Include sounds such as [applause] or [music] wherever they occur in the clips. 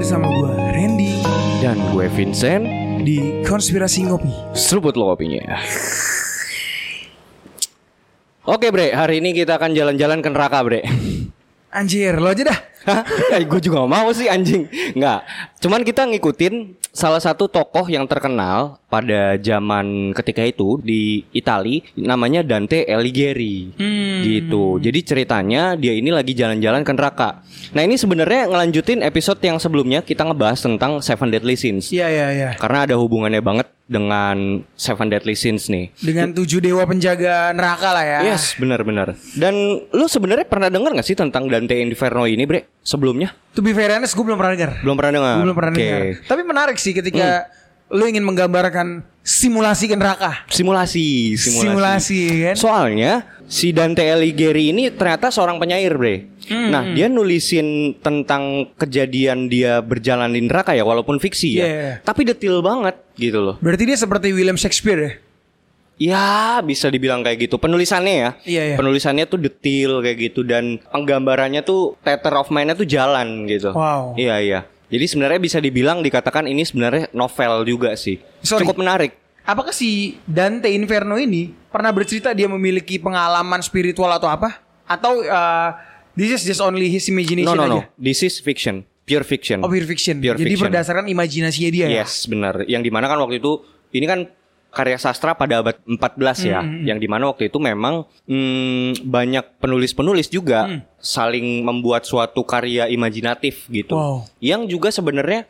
bersama gue Randy. Dan gue Vincent. Di Konspirasi Ngopi. Seruput lo kopinya. Oke bre, hari ini kita akan jalan-jalan ke neraka bre. Anjir, lo aja dah. Hah? [laughs] Eh, gue juga gak mau sih anjing Nggak Cuman kita ngikutin salah satu tokoh yang terkenal pada zaman ketika itu di Itali namanya Dante Alighieri Hmm. gitu. Jadi ceritanya dia ini lagi jalan-jalan ke neraka. Nah ini sebenarnya ngelanjutin episode yang sebelumnya kita ngebahas tentang Seven Deadly Sins. Iya, iya, iya. Karena ada hubungannya banget dengan Seven Deadly Sins nih. Dengan tujuh dewa penjaga neraka lah ya. Yes, benar-benar. Dan lu sebenarnya pernah dengar gak sih tentang Dante Inferno ini, Bre? Sebelumnya? To be fair honest, gue belum pernah dengar. Belum pernah dengar. Gue belum pernah Oke. dengar. Tapi menarik sih ketika lo ingin menggambarkan simulasi ke neraka. Simulasi, simulasi. Simulasi, kan? Soalnya si Dante Alighieri ini ternyata seorang penyair, Bre. Hmm. Nah, dia nulisin tentang kejadian dia berjalan di neraka ya, walaupun fiksi ya. Yeah. Tapi detail banget gitu loh. Berarti dia seperti William Shakespeare ya? Ya, bisa dibilang kayak gitu. Penulisannya ya. Iya, iya. Penulisannya tuh detail kayak gitu dan penggambarannya tuh theater of mind-nya tuh jalan gitu. Wow. Iya, iya. Jadi sebenarnya bisa dibilang dikatakan ini sebenarnya novel juga sih. Sorry. Cukup menarik. Apakah si Dante Inferno ini pernah bercerita dia memiliki pengalaman spiritual atau apa? Atau uh, this is just only his imagination No, no, no. aja? This is fiction. Pure fiction. Oh, pure fiction. Pure Jadi fiction. berdasarkan imajinasinya dia ya? Yes, benar. Yang di mana kan waktu itu ini kan karya sastra pada abad 14 ya, Hmm, yang di mana waktu itu memang hmm, banyak penulis-penulis juga Hmm. saling membuat suatu karya imajinatif gitu, Wow. yang juga sebenarnya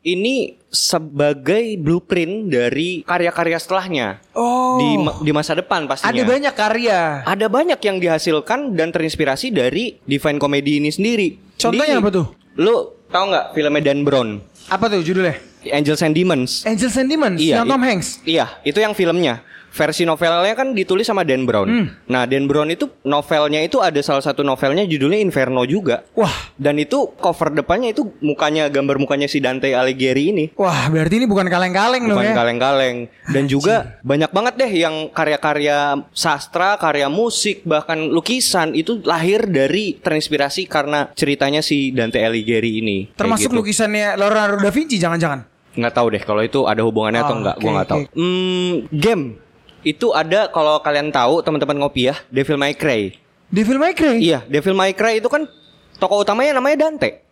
ini sebagai blueprint dari karya-karya setelahnya Oh. di ma- di masa depan pastinya. Ada banyak karya. Ada banyak yang dihasilkan dan terinspirasi dari Divine Comedy ini sendiri. Contohnya Jadi, apa tuh? Lu tahu nggak filmnya Dan Brown, Apa tuh judulnya? Angels and Demons? Angels and Demons Iya, yang Tom Hanks. Iya, itu yang filmnya. Versi novelnya kan ditulis sama Dan Brown. Hmm. Nah, Dan Brown itu novelnya itu ada salah satu novelnya judulnya Inferno juga. Wah, Dan itu cover depannya itu mukanya gambar mukanya si Dante Alighieri ini. wah berarti ini bukan kaleng-kaleng dong Bukan ya? kaleng-kaleng. Dan juga banyak banget deh yang karya-karya sastra, karya musik, bahkan lukisan itu lahir dari terinspirasi karena ceritanya si Dante Alighieri ini. Termasuk gitu. lukisannya Leonardo da Vinci jangan-jangan. Nggak tahu deh kalau itu ada hubungannya atau Oh, enggak, gua oke, nggak tahu. oke. Hmm, game itu ada kalau kalian tahu teman-teman ngopi ya, Devil May Cry. Devil May Cry. Iya, Devil May Cry itu kan tokoh utamanya namanya Dante.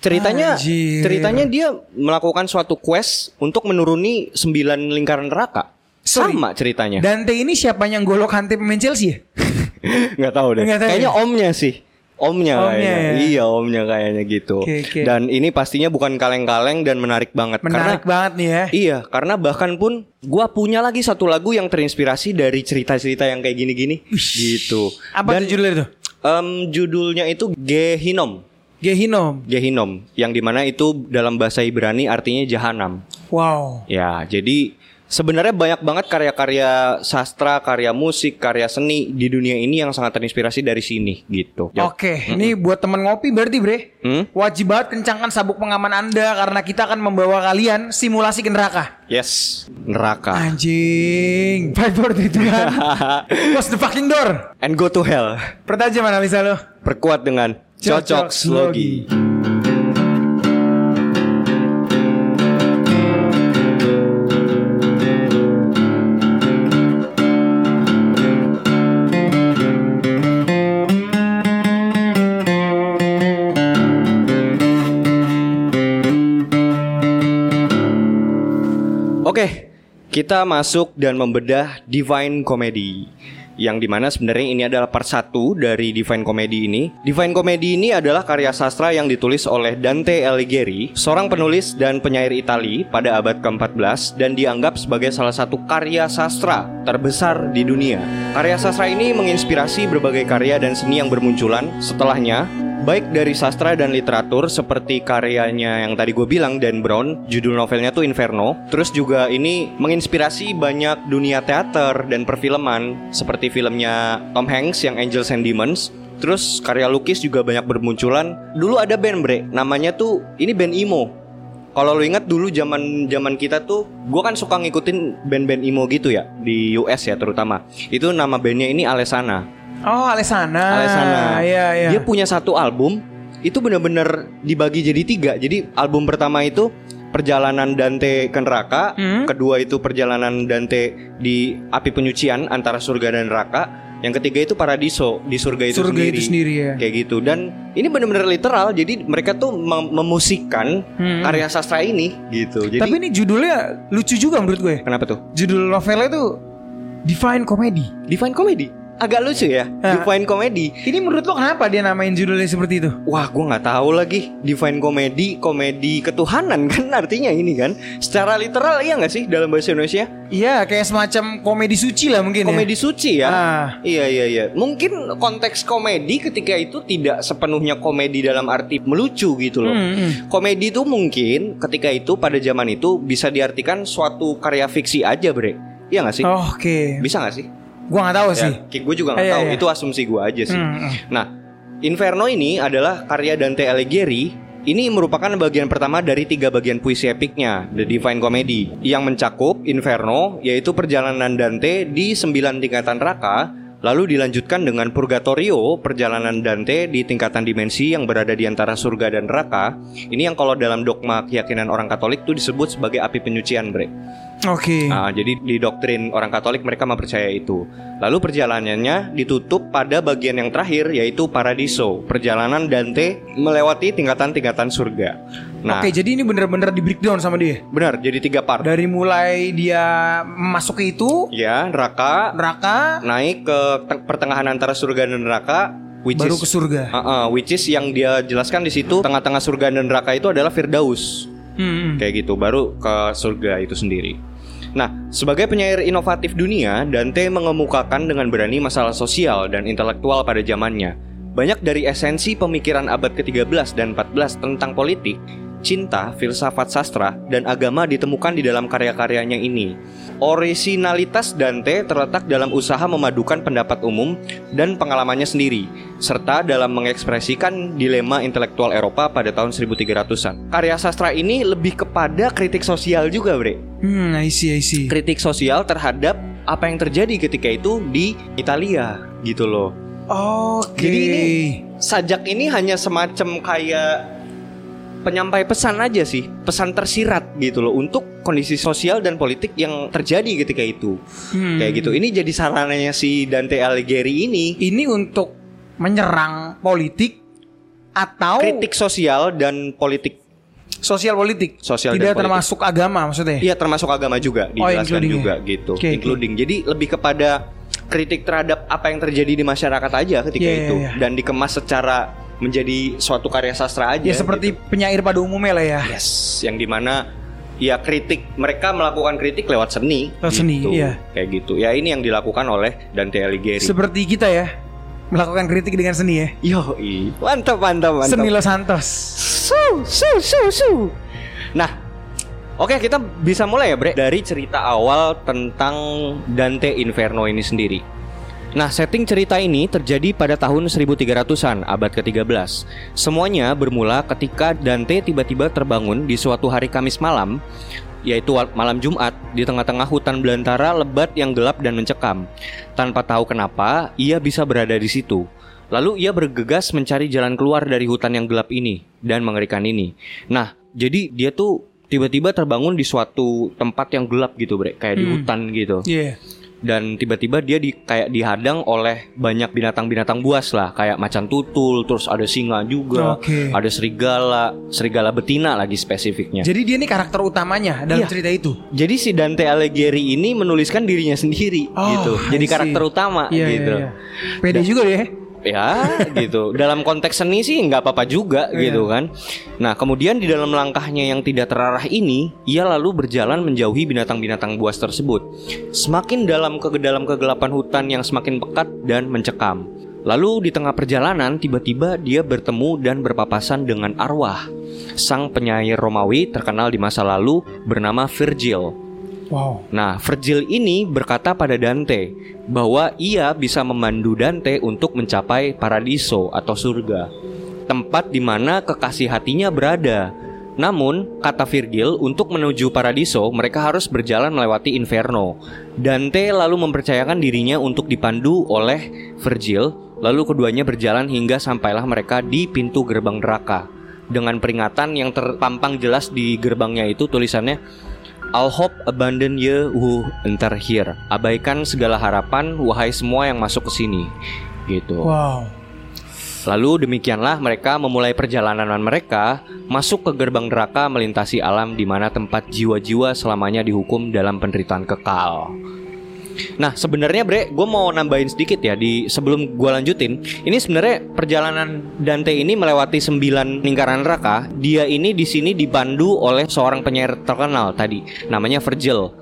Ceritanya Anjir. ceritanya dia melakukan suatu quest untuk menuruni sembilan lingkaran neraka. Sorry. Sama ceritanya. Dante ini siapa yang golok hantu pemain Chelsea ya? [laughs] Nggak tahu deh. Nggak tahu Kayaknya ya? omnya sih. Omnya, Omnya kayaknya. ya? Iya, omnya kayaknya gitu. Oke, oke. Dan ini pastinya bukan kaleng-kaleng dan menarik banget Menarik karena banget nih ya. Iya, karena bahkan pun gua punya lagi satu lagu yang terinspirasi dari cerita-cerita yang kayak gini-gini. Gitu. Apa Dan judulnya itu? em, judulnya itu Gehinom. Gehinom. Gehinom, yang di mana itu dalam bahasa Ibrani artinya jahanam. Wow. Ya, jadi sebenarnya banyak banget karya-karya sastra, karya musik, karya seni di dunia ini yang sangat terinspirasi dari sini gitu. Oke, ini buat temen ngopi berarti bre Hmm? Wajib banget kencangkan sabuk pengaman anda Karena kita akan membawa kalian simulasi ke neraka Yes, neraka. Anjing Five, two, one Close the fucking door And go to hell. Pertajam analisa lo Perkuat dengan Cocok cocok slogi. Oke, kita masuk dan membedah Divine Comedy. Yang di mana sebenarnya ini adalah part 1 dari Divine Comedy ini Divine Comedy ini adalah karya sastra yang ditulis oleh Dante Alighieri Seorang penulis dan penyair Itali pada abad ke-14 Dan dianggap sebagai salah satu karya sastra terbesar di dunia Karya sastra ini menginspirasi berbagai karya dan seni yang bermunculan setelahnya Baik dari sastra dan literatur seperti karyanya yang tadi gue bilang Dan Brown, judul novelnya tuh Inferno. Terus juga ini menginspirasi banyak dunia teater dan perfilman seperti filmnya Tom Hanks yang Angels and Demons. Terus karya lukis juga banyak bermunculan. Dulu ada band bre, namanya tuh ini band emo. Kalau lo ingat dulu zaman zaman kita tuh, gue kan suka ngikutin band-band emo gitu ya di US ya terutama. Itu nama bandnya ini Alesana. Oh Alesana Alesana. Iya iya Dia punya satu album itu benar-benar dibagi jadi tiga. Jadi album pertama itu perjalanan Dante ke neraka, Hmm. kedua itu perjalanan Dante di api penyucian antara surga dan neraka, yang ketiga itu paradiso di surga itu Surga sendiri. itu sendiri ya. Kayak gitu dan ini benar-benar literal. Jadi mereka tuh mem- memusikkan Hmm. karya sastra ini gitu. Jadi Tapi ini judulnya lucu juga menurut gue. kenapa tuh? Judul novelnya tuh Divine Comedy. Divine Comedy. Agak lucu ya. Divine Comedy. Ini menurut lo kenapa dia namain judulnya seperti itu? Wah, gua nggak tahu lagi. Divine Comedy, komedi ketuhanan [laughs] kan artinya ini kan. Secara literal iya nggak sih dalam bahasa Indonesia? Iya, kayak semacam komedi suci lah mungkin Komedi suci ya. Ah. Iya iya iya. Mungkin konteks komedi ketika itu tidak sepenuhnya komedi dalam arti melucu gitu loh. Hmm, hmm. Komedi itu mungkin ketika itu pada zaman itu bisa diartikan suatu karya fiksi aja, Bre. Iya nggak sih? ya. Oke. Bisa nggak sih? Gua nggak tahu sih. Ya, gue juga nggak Iya, tahu. iya. Itu asumsi gue aja sih. Hmm, hmm. Nah, Inferno ini adalah karya Dante Alighieri. Ini merupakan bagian pertama dari tiga bagian puisi epiknya, The Divine Comedy, yang mencakup Inferno, yaitu perjalanan Dante di sembilan tingkatan neraka, lalu dilanjutkan dengan Purgatorio, perjalanan Dante di tingkatan dimensi yang berada di antara surga dan neraka. Ini yang kalau dalam dogma keyakinan orang Katolik itu disebut sebagai api penyucian, Bre. Oke. Nah, jadi di doktrin orang Katolik mereka mempercaya itu. Lalu perjalanannya ditutup pada bagian yang terakhir yaitu paradiso, perjalanan Dante melewati tingkatan-tingkatan surga. Nah, Oke, jadi ini bener-bener di breakdown sama dia. benar jadi tiga part. Dari mulai dia masuk ke itu, Ya, neraka neraka, naik ke te- pertengahan antara surga dan neraka, which baru is ke surga. Uh-uh, which is yang dia jelaskan di situ tengah-tengah surga dan neraka itu adalah Firdaus. Hmm, hmm. kayak gitu baru ke surga itu sendiri. Nah, sebagai penyair inovatif dunia, Dante mengemukakan dengan berani masalah sosial dan intelektual pada zamannya. Banyak dari esensi pemikiran abad ke-13 dan 14 tentang politik, cinta, filsafat sastra, dan agama ditemukan di dalam karya-karyanya ini. Orisinalitas Dante terletak dalam usaha memadukan pendapat umum dan pengalamannya sendiri, serta dalam mengekspresikan dilema intelektual Eropa pada tahun 1300-an. Karya sastra ini lebih kepada kritik sosial juga, Bre. Hmm, I see, I see. Kritik sosial terhadap apa yang terjadi ketika itu di Italia, gitu loh. Oke. Jadi ini sajak ini hanya semacam kayak penyampai pesan aja sih, pesan tersirat gitu loh untuk kondisi sosial dan politik yang terjadi ketika itu. Hmm. Kayak gitu. Ini jadi sarananya si Dante Alighieri ini Ini untuk menyerang politik atau kritik sosial dan politik. sosial politik. Sosial Tidak dan politik. termasuk agama maksudnya. Iya, termasuk agama juga dijelaskan including juga gitu. Oke. including. Jadi lebih kepada kritik terhadap apa yang terjadi di masyarakat aja ketika Iya, iya, itu iya. dan dikemas secara menjadi suatu karya sastra aja. Ya seperti gitu. penyair pada umumnya lah ya. Yes, yang di mana ya kritik mereka melakukan kritik lewat seni. Lewat seni, gitu. iya. Kayak gitu. Ya ini yang dilakukan oleh Dante Alighieri. Seperti kita ya melakukan kritik dengan seni ya. Yo, mantap mantap mantap. Seni Los Santos. Su, su, su, su. Nah, oke kita bisa mulai ya Bre dari cerita awal tentang Dante Inferno ini sendiri. Nah, setting cerita ini terjadi pada tahun 1300-an, abad ke-13. Semuanya bermula ketika Dante tiba-tiba terbangun di suatu hari Kamis malam, yaitu malam Jumat, di tengah-tengah hutan belantara lebat yang gelap dan mencekam. Tanpa tahu kenapa, ia bisa berada di situ. Lalu ia bergegas mencari jalan keluar dari hutan yang gelap ini dan mengerikan ini. Nah, jadi dia tuh tiba-tiba terbangun di suatu tempat yang gelap gitu, Bre, kayak di Hmm. hutan gitu Iya. Dan tiba-tiba dia di kayak dihadang oleh banyak binatang-binatang buas lah kayak macan tutul terus ada singa juga Oke. ada serigala serigala betina lagi spesifiknya Jadi dia ini karakter utamanya dalam Iya. cerita itu. jadi si Dante Alighieri ini menuliskan dirinya sendiri Oh, gitu jadi karakter utama Iya, gitu iya, iya. Pede juga deh. Ya gitu. Dalam konteks seni sih nggak apa-apa juga Iya. gitu kan. Nah kemudian di dalam langkahnya yang tidak terarah ini ia lalu berjalan menjauhi binatang-binatang buas tersebut. Semakin dalam ke dalam kegelapan hutan yang semakin pekat dan mencekam. Lalu di tengah perjalanan tiba-tiba dia bertemu dan berpapasan dengan arwah. Sang penyair Romawi terkenal di masa lalu bernama Virgil Wow. Nah, Virgil ini berkata pada Dante bahwa ia bisa memandu Dante untuk mencapai paradiso atau surga, tempat di mana kekasih hatinya berada. Namun, kata Virgil, untuk menuju paradiso mereka harus berjalan melewati inferno. Dante lalu mempercayakan dirinya untuk dipandu oleh Virgil Lalu keduanya berjalan hingga sampailah mereka di pintu gerbang neraka. Dengan peringatan yang terpampang jelas di gerbangnya itu tulisannya I'll hope abandon ye who enter here. Abaikan segala harapan wahai semua yang masuk ke sini. Gitu. Wow. Lalu demikianlah mereka memulai perjalanan mereka masuk ke gerbang neraka melintasi alam di mana tempat jiwa-jiwa selamanya dihukum dalam penderitaan kekal. Nah sebenarnya Bre, gue mau nambahin sedikit ya di sebelum gue lanjutin. Ini sebenarnya perjalanan Dante ini melewati sembilan lingkaran neraka. Dia ini di sini dipandu oleh seorang penyair terkenal tadi, namanya Virgil.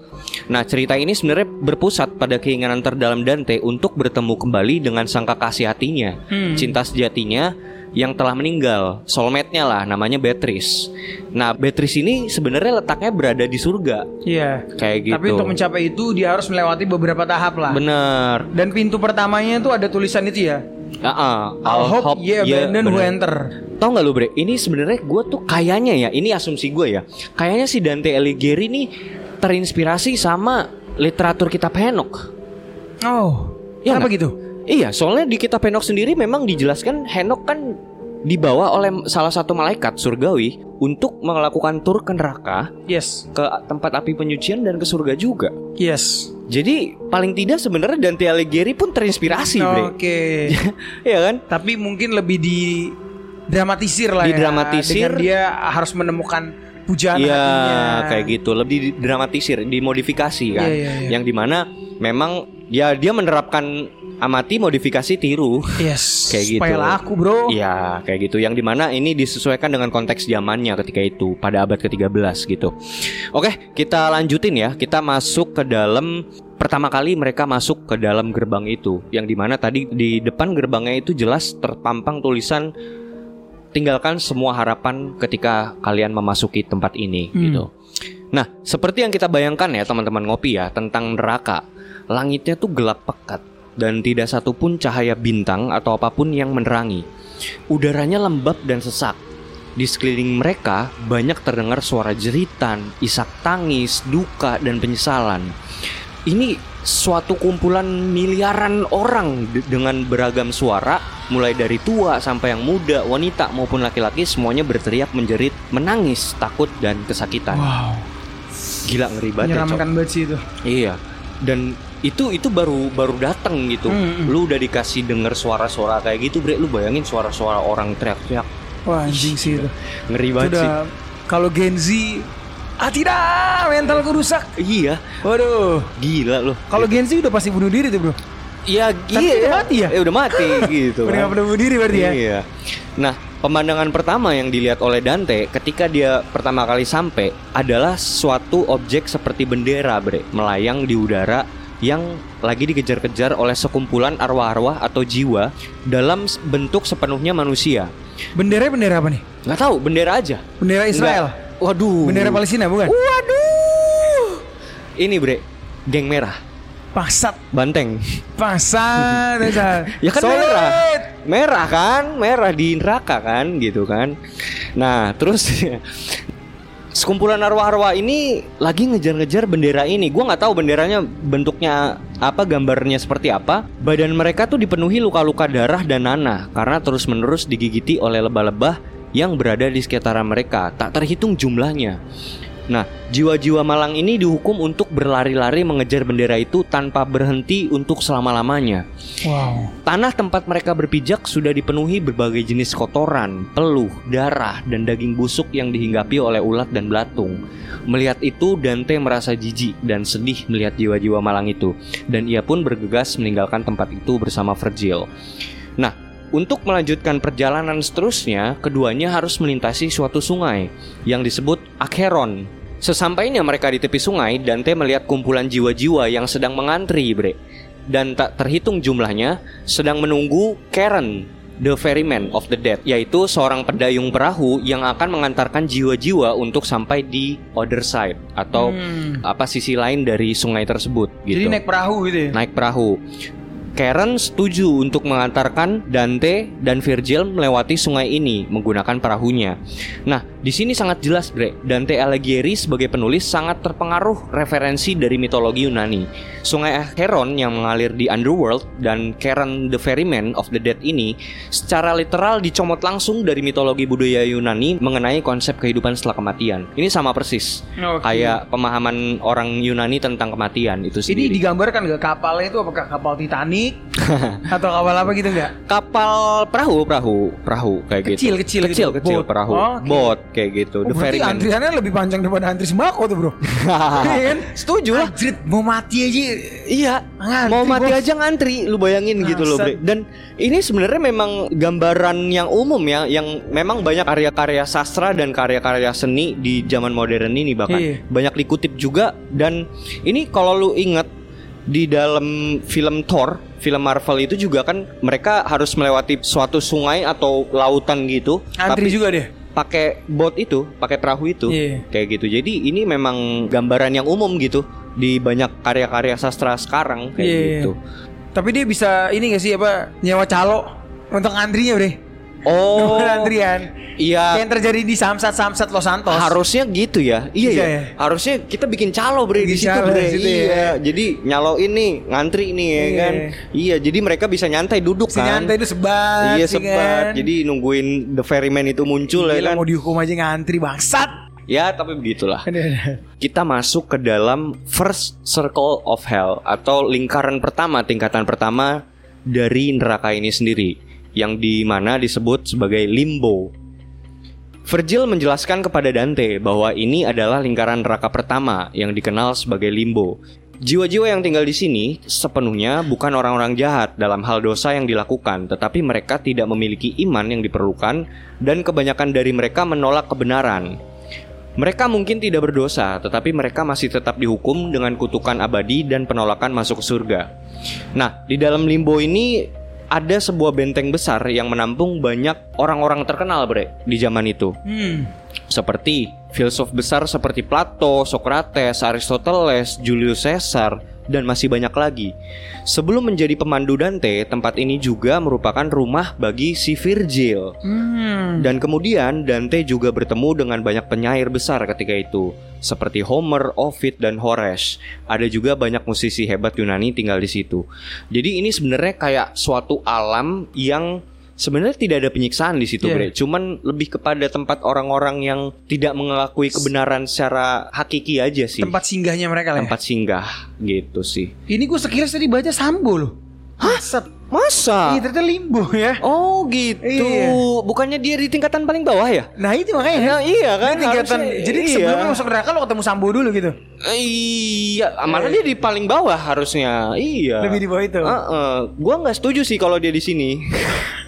Nah cerita ini sebenarnya berpusat pada keinginan terdalam Dante untuk bertemu kembali dengan sang kekasih hatinya, Hmm. cinta sejatinya yang telah meninggal, soulmate-nya lah, namanya Beatrice. Nah Beatrice ini sebenarnya letaknya berada di surga, Iya. kayak gitu. Tapi untuk mencapai itu dia harus melewati beberapa tahap lah. Bener. Dan pintu pertamanya itu ada tulisan itu ya. Ah, I'll hope ye abandon who enter. Tahu nggak lu bre? Ini sebenarnya gue tuh kayaknya ya, ini asumsi gue ya. Kayaknya si Dante Alighieri nih terinspirasi sama literatur kitab Henok. Oh. Iya kenapa nggak? gitu? Iya, soalnya di kitab Henok sendiri memang dijelaskan Henok kan dibawa oleh salah satu malaikat surgawi untuk melakukan tur ke neraka, Yes. ke tempat api penyucian dan ke surga juga. Yes. Jadi paling tidak sebenarnya Dante Alighieri pun terinspirasi, bre. Oke. [laughs] Iya kan? Tapi mungkin lebih di dramatisir lah Didramatisir. ya. Dengan dia harus menemukan pujaan Iya hatinya. kayak gitu lebih dramatisir dimodifikasi kan Iya, iya, iya. yang di mana memang ya dia menerapkan amati modifikasi tiru Yes. [laughs] Kayak gitu. Supaya laku, Bro. Iya kayak gitu yang di mana ini disesuaikan dengan konteks zamannya ketika itu pada abad ke-13 gitu Oke kita lanjutin ya kita masuk ke dalam Pertama kali mereka masuk ke dalam gerbang itu Yang di mana tadi di depan gerbangnya itu jelas terpampang tulisan Tinggalkan semua harapan ketika kalian memasuki tempat ini Hmm. gitu Nah seperti yang kita bayangkan ya teman-teman ngopi ya Tentang neraka Langitnya tuh gelap pekat Dan tidak satupun cahaya bintang atau apa pun yang menerangi Udaranya lembab dan sesak. Di sekeliling mereka banyak terdengar suara jeritan, isak tangis, duka, dan penyesalan. Ini suatu kumpulan miliaran orang de- dengan beragam suara, mulai dari tua sampai yang muda, wanita maupun laki-laki semuanya berteriak menjerit, menangis, takut dan kesakitan. Wow. Gila ngeri banget. ya. Menyeramkan banget sih itu. Iya. Dan itu itu baru baru datang gitu. Hmm, hmm. Lu udah dikasih denger suara-suara kayak gitu, Bre. Lu bayangin suara-suara orang teriak-teriak. Wah, anjing sih itu. Ngeri Itu banget sih. kalau Gen Z Ah tidak, mentalku rusak. Iya, Waduh. gila loh. Kalau Gen Z udah pasti bunuh diri tuh, Bro. Iya, Tapi udah mati ya? Eh, udah mati [laughs] gitu. Udah kan. bunuh diri berarti ya? Iya. Nah, pemandangan pertama yang dilihat oleh Dante ketika dia pertama kali sampai adalah suatu objek seperti bendera, Bre, melayang di udara yang lagi dikejar-kejar oleh sekumpulan arwah-arwah atau jiwa dalam bentuk sepenuhnya manusia. Bendera bendera apa nih? Nggak tahu, bendera aja. Bendera Israel. Nggak- Waduh. Bendera Palestina bukan? Waduh. Ini, Bre, geng merah, Pasat, banteng. pasat, pasat. [laughs] Ya kan Solid. merah. Merah kan? Merah di neraka kan gitu kan. Nah, terus [laughs] sekumpulan arwah-arwah ini lagi ngejar-ngejar bendera ini. Gua nggak tahu benderanya bentuknya apa, gambarnya seperti apa. Badan mereka tuh dipenuhi luka-luka darah dan nanah karena terus-menerus digigiti oleh lebah-lebah yang berada di sekitaran mereka. Tak terhitung jumlahnya. Nah, jiwa-jiwa malang ini dihukum untuk berlari-lari mengejar bendera itu tanpa berhenti untuk selama-lamanya. Wow. Tanah tempat mereka berpijak sudah dipenuhi berbagai jenis kotoran, peluh, darah, dan daging busuk yang dihinggapi oleh ulat dan belatung. Melihat itu, Dante merasa jijik dan sedih melihat jiwa-jiwa malang itu, dan ia pun bergegas meninggalkan tempat itu bersama Virgil. Nah, untuk melanjutkan perjalanan seterusnya, keduanya harus melintasi suatu sungai yang disebut Akheron. Sesampainya mereka di tepi sungai, Dante melihat kumpulan jiwa-jiwa yang sedang mengantri, bre. Dan tak terhitung jumlahnya, sedang menunggu Karen, the ferryman of the dead, yaitu seorang pendayung perahu yang akan mengantarkan jiwa-jiwa untuk sampai di other side atau Hmm. apa sisi lain dari sungai tersebut gitu Jadi naik perahu gitu ya? naik perahu. Karen setuju untuk mengantarkan Dante dan Virgil melewati sungai ini menggunakan perahunya. Nah, di sini sangat jelas, Bre. Dante Alighieri sebagai penulis sangat terpengaruh referensi dari mitologi Yunani. Sungai Acheron yang mengalir di Underworld dan Karen the Ferryman of the Dead ini secara literal dicomot langsung dari mitologi budaya Yunani mengenai konsep kehidupan setelah kematian. Ini sama persis. Oke. Kayak pemahaman orang Yunani tentang kematian itu Ini sendiri. digambarkan gak kapalnya itu apakah kapal Titanic [laughs] atau kapal apa gitu nggak? kapal perahu perahu perahu kayak Kecil, gitu kecil kecil gitu. kecil Boat. perahu Oh, oke. bot kayak gitu Oh, the berarti ferryman antriannya lebih panjang daripada antri sembako tuh bro. [laughs] Iya kan? setuju lah Anjrit, mau mati aja. iya Ngantri, mau mati bos. aja ngantri lu bayangin gitu loh. Bre. dan ini sebenarnya memang gambaran yang umum ya yang memang banyak karya-karya sastra dan karya-karya seni di zaman modern ini bahkan Iya. banyak dikutip juga dan ini kalau lu inget di dalam film Thor, film Marvel itu juga kan mereka harus melewati suatu sungai atau lautan gitu. Antri tapi juga deh. pakai bot itu, pakai perahu itu, Iya. kayak gitu. Jadi ini memang gambaran yang umum gitu di banyak karya-karya sastra sekarang kayak Iya. gitu. Tapi dia bisa ini gak sih apa nyewa calo untuk antrinya bre. Oh, antrian. iya. Yang terjadi di Samsat Samsat Los Santos. Harusnya gitu ya. Iya Bisa ya. ya? Harusnya kita bikin calo bre di situ bre. di situ iya. ya. Jadi nyalo ini ngantri nih ya Iya. kan. Iya, jadi mereka bisa nyantai duduk Si kan. nyantai itu sebat. Iya sebat. kan? Jadi nungguin the ferryman itu muncul ya Gila, kan. mau dihukum aja ngantri bangsat. Ya tapi begitulah. Kita masuk ke dalam first circle of hell atau lingkaran pertama, tingkatan pertama dari neraka ini sendiri yang di mana disebut sebagai limbo. Virgil menjelaskan kepada Dante bahwa ini adalah lingkaran neraka pertama yang dikenal sebagai limbo. Jiwa-jiwa yang tinggal di sini sepenuhnya bukan orang-orang jahat dalam hal dosa yang dilakukan, tetapi mereka tidak memiliki iman yang diperlukan dan kebanyakan dari mereka menolak kebenaran. Mereka mungkin tidak berdosa, tetapi mereka masih tetap dihukum dengan kutukan abadi dan penolakan masuk surga. Nah, di dalam limbo ini ada sebuah benteng besar yang menampung banyak orang-orang terkenal, Bre, di zaman itu. Hmm. Seperti filsuf besar seperti Plato, Socrates, Aristoteles, Julius Caesar, dan masih banyak lagi. Sebelum menjadi pemandu Dante, tempat ini juga merupakan rumah bagi si Virgil. Hmm. Dan kemudian Dante juga bertemu dengan banyak penyair besar ketika itu Seperti Homer, Ovid, dan Horace Ada juga banyak musisi hebat Yunani tinggal di situ Jadi ini sebenarnya kayak suatu alam yang sebenarnya tidak ada penyiksaan di situ Iya. Bre Cuman lebih kepada tempat orang-orang yang tidak mengakui kebenaran secara hakiki aja sih Tempat singgahnya mereka lah. ya? Tempat singgah gitu sih Ini gue sekilas tadi baca Sambo loh. Hah? Masa? Iya ternyata limbo ya. Oh gitu Iya. Bukannya dia di tingkatan paling bawah ya? Nah itu makanya. Nah, iya kan, Ini tingkatan. harusnya- Jadi iya. sebelum lu masuk neraka lo ketemu Sambo dulu gitu. Iya, malah dia di paling bawah harusnya. Iya. Lebih di bawah itu. Heeh. Gua nggak setuju sih kalau dia di sini. [laughs]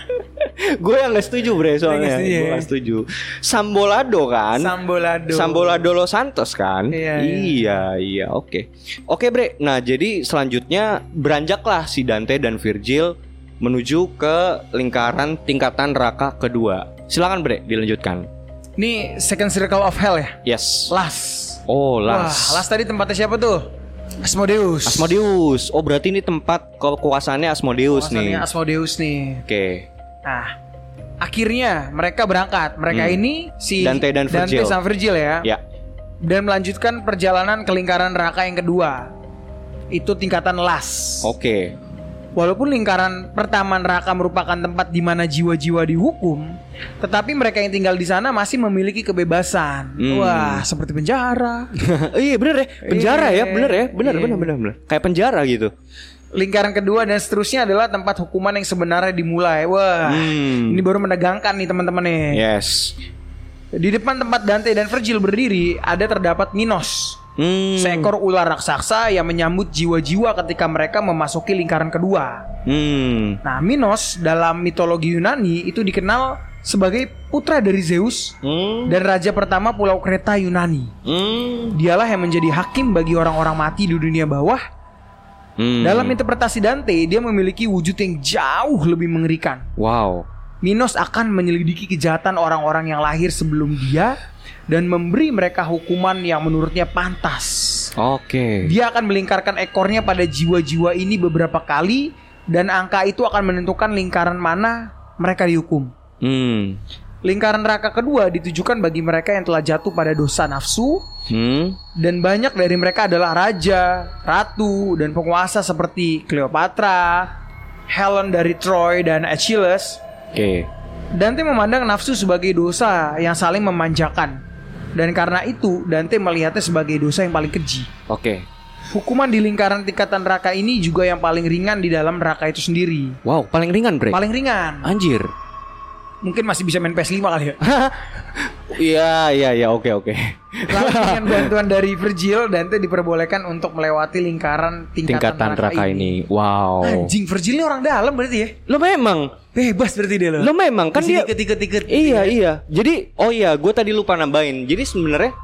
gue yang nggak setuju bre soalnya. Gue ya? nggak setuju. Sambolado kan. Sambolado. Sambolado Los Santos kan? Iya, iya, iya, oke. Oke, Bre. Nah, jadi selanjutnya beranjaklah si Dante dan Virgil menuju ke lingkaran tingkatan neraka kedua. Silakan, Bre, dilanjutkan. Ini second circle of hell ya. Yes. Las. Oh, Wah, Las. Las tadi tempatnya siapa tuh? Asmodeus. Asmodeus. Oh, berarti ini tempat kekuasaannya Asmodeus nih. Asmodeus nih. Oke. Nah, akhirnya mereka berangkat. Mereka Hmm. ini si Dante dan Virgil. sama Virgil ya. Ya. Dan melanjutkan perjalanan ke lingkaran neraka yang kedua. Itu tingkatan las. Oke. Walaupun lingkaran pertama neraka merupakan tempat di mana jiwa-jiwa dihukum, tetapi mereka yang tinggal di sana masih memiliki kebebasan. Hmm. Wah, seperti penjara. [laughs] iya bener ya penjara ya Iya. bener ya bener bener bener bener kayak penjara gitu Lingkaran kedua dan seterusnya adalah tempat hukuman yang sebenarnya dimulai. Wah, Hmm. ini baru menegangkan nih teman-teman nih. yes Di depan tempat Dante dan Virgil berdiri ada terdapat Minos, hmm. seekor ular raksasa yang menyambut jiwa-jiwa ketika mereka memasuki lingkaran kedua. hmm. Nah, Minos dalam mitologi Yunani itu dikenal sebagai putra dari Zeus Hmm. dan raja pertama Pulau Kreta Yunani. Hmm. Dialah yang menjadi hakim bagi orang-orang mati di dunia bawah. Hmm. Dalam interpretasi Dante, dia memiliki wujud yang jauh lebih mengerikan. wow Minos akan menyelidiki kejahatan orang-orang yang lahir sebelum dia dan memberi mereka hukuman yang menurutnya pantas. oke Dia akan melingkarkan ekornya pada jiwa-jiwa ini beberapa kali dan angka itu akan menentukan lingkaran mana mereka dihukum. Hmm. Lingkaran neraka kedua ditujukan bagi mereka yang telah jatuh pada dosa nafsu Hmm. dan banyak dari mereka adalah raja, ratu, dan penguasa seperti Cleopatra, Helen dari Troy dan Achilles. Oke. Dante memandang nafsu sebagai dosa yang saling memanjakan. Dan karena itu Dante melihatnya sebagai dosa yang paling keji. Oke. Hukuman di lingkaran tingkatan neraka ini juga yang paling ringan di dalam neraka itu sendiri. Wow, paling ringan, Bre. Paling ringan. Anjir. Mungkin masih bisa main PS5 kali ya. [laughs] Iya, iya, iya, oke, oke. Lalu [laughs] dengan bantuan dari Virgil, Dante diperbolehkan untuk melewati lingkaran tingkatan, Tingkatan neraka ini. Wow. Anjing, Virgil ini orang dalam berarti ya? Lo memang Bebas berarti dia loh. Lo memang kan dia ikut-ikut Iya iya. Jadi oh iya, gue tadi lupa nambahin. Jadi sebenarnya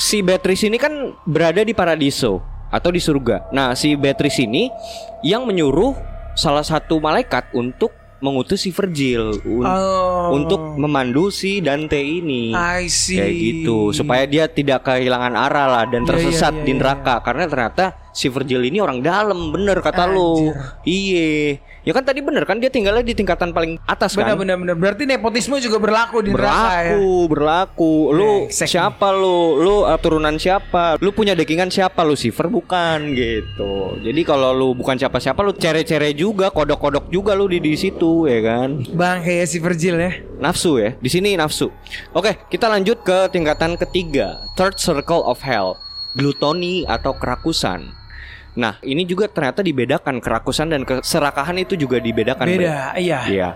si Beatrice ini kan berada di paradiso atau di surga. Nah si Beatrice ini yang menyuruh salah satu malaikat untuk mengutus si Virgil un- Oh. untuk memandu si Dante ini. I see. Kayak gitu supaya dia tidak kehilangan arah lah dan Iya, tersesat iya, iya, di iya. neraka karena ternyata si Virgil ini orang dalam bener kata. Anjir. Iye. Ya kan tadi bener kan dia tinggalnya di tingkatan paling atas kan. Benar benar benar. Berarti nepotisme juga berlaku di neraka ya. berlaku berlaku. Lu Brengsek siapa lu? Lu uh, turunan siapa? Lu punya dekingan siapa? Lucifer bukan gitu. Jadi kalau lu bukan siapa siapa lu cere-cere juga kodok-kodok juga lu di di situ ya kan? Bang kayak si Virgil ya. nafsu ya? Di sini nafsu. Oke kita lanjut ke tingkatan ketiga. Third circle of hell. Glutoni atau kerakusan Nah, ini juga ternyata dibedakan kerakusan dan keserakahan itu juga dibedakan. Bre. Beda, iya. Iya.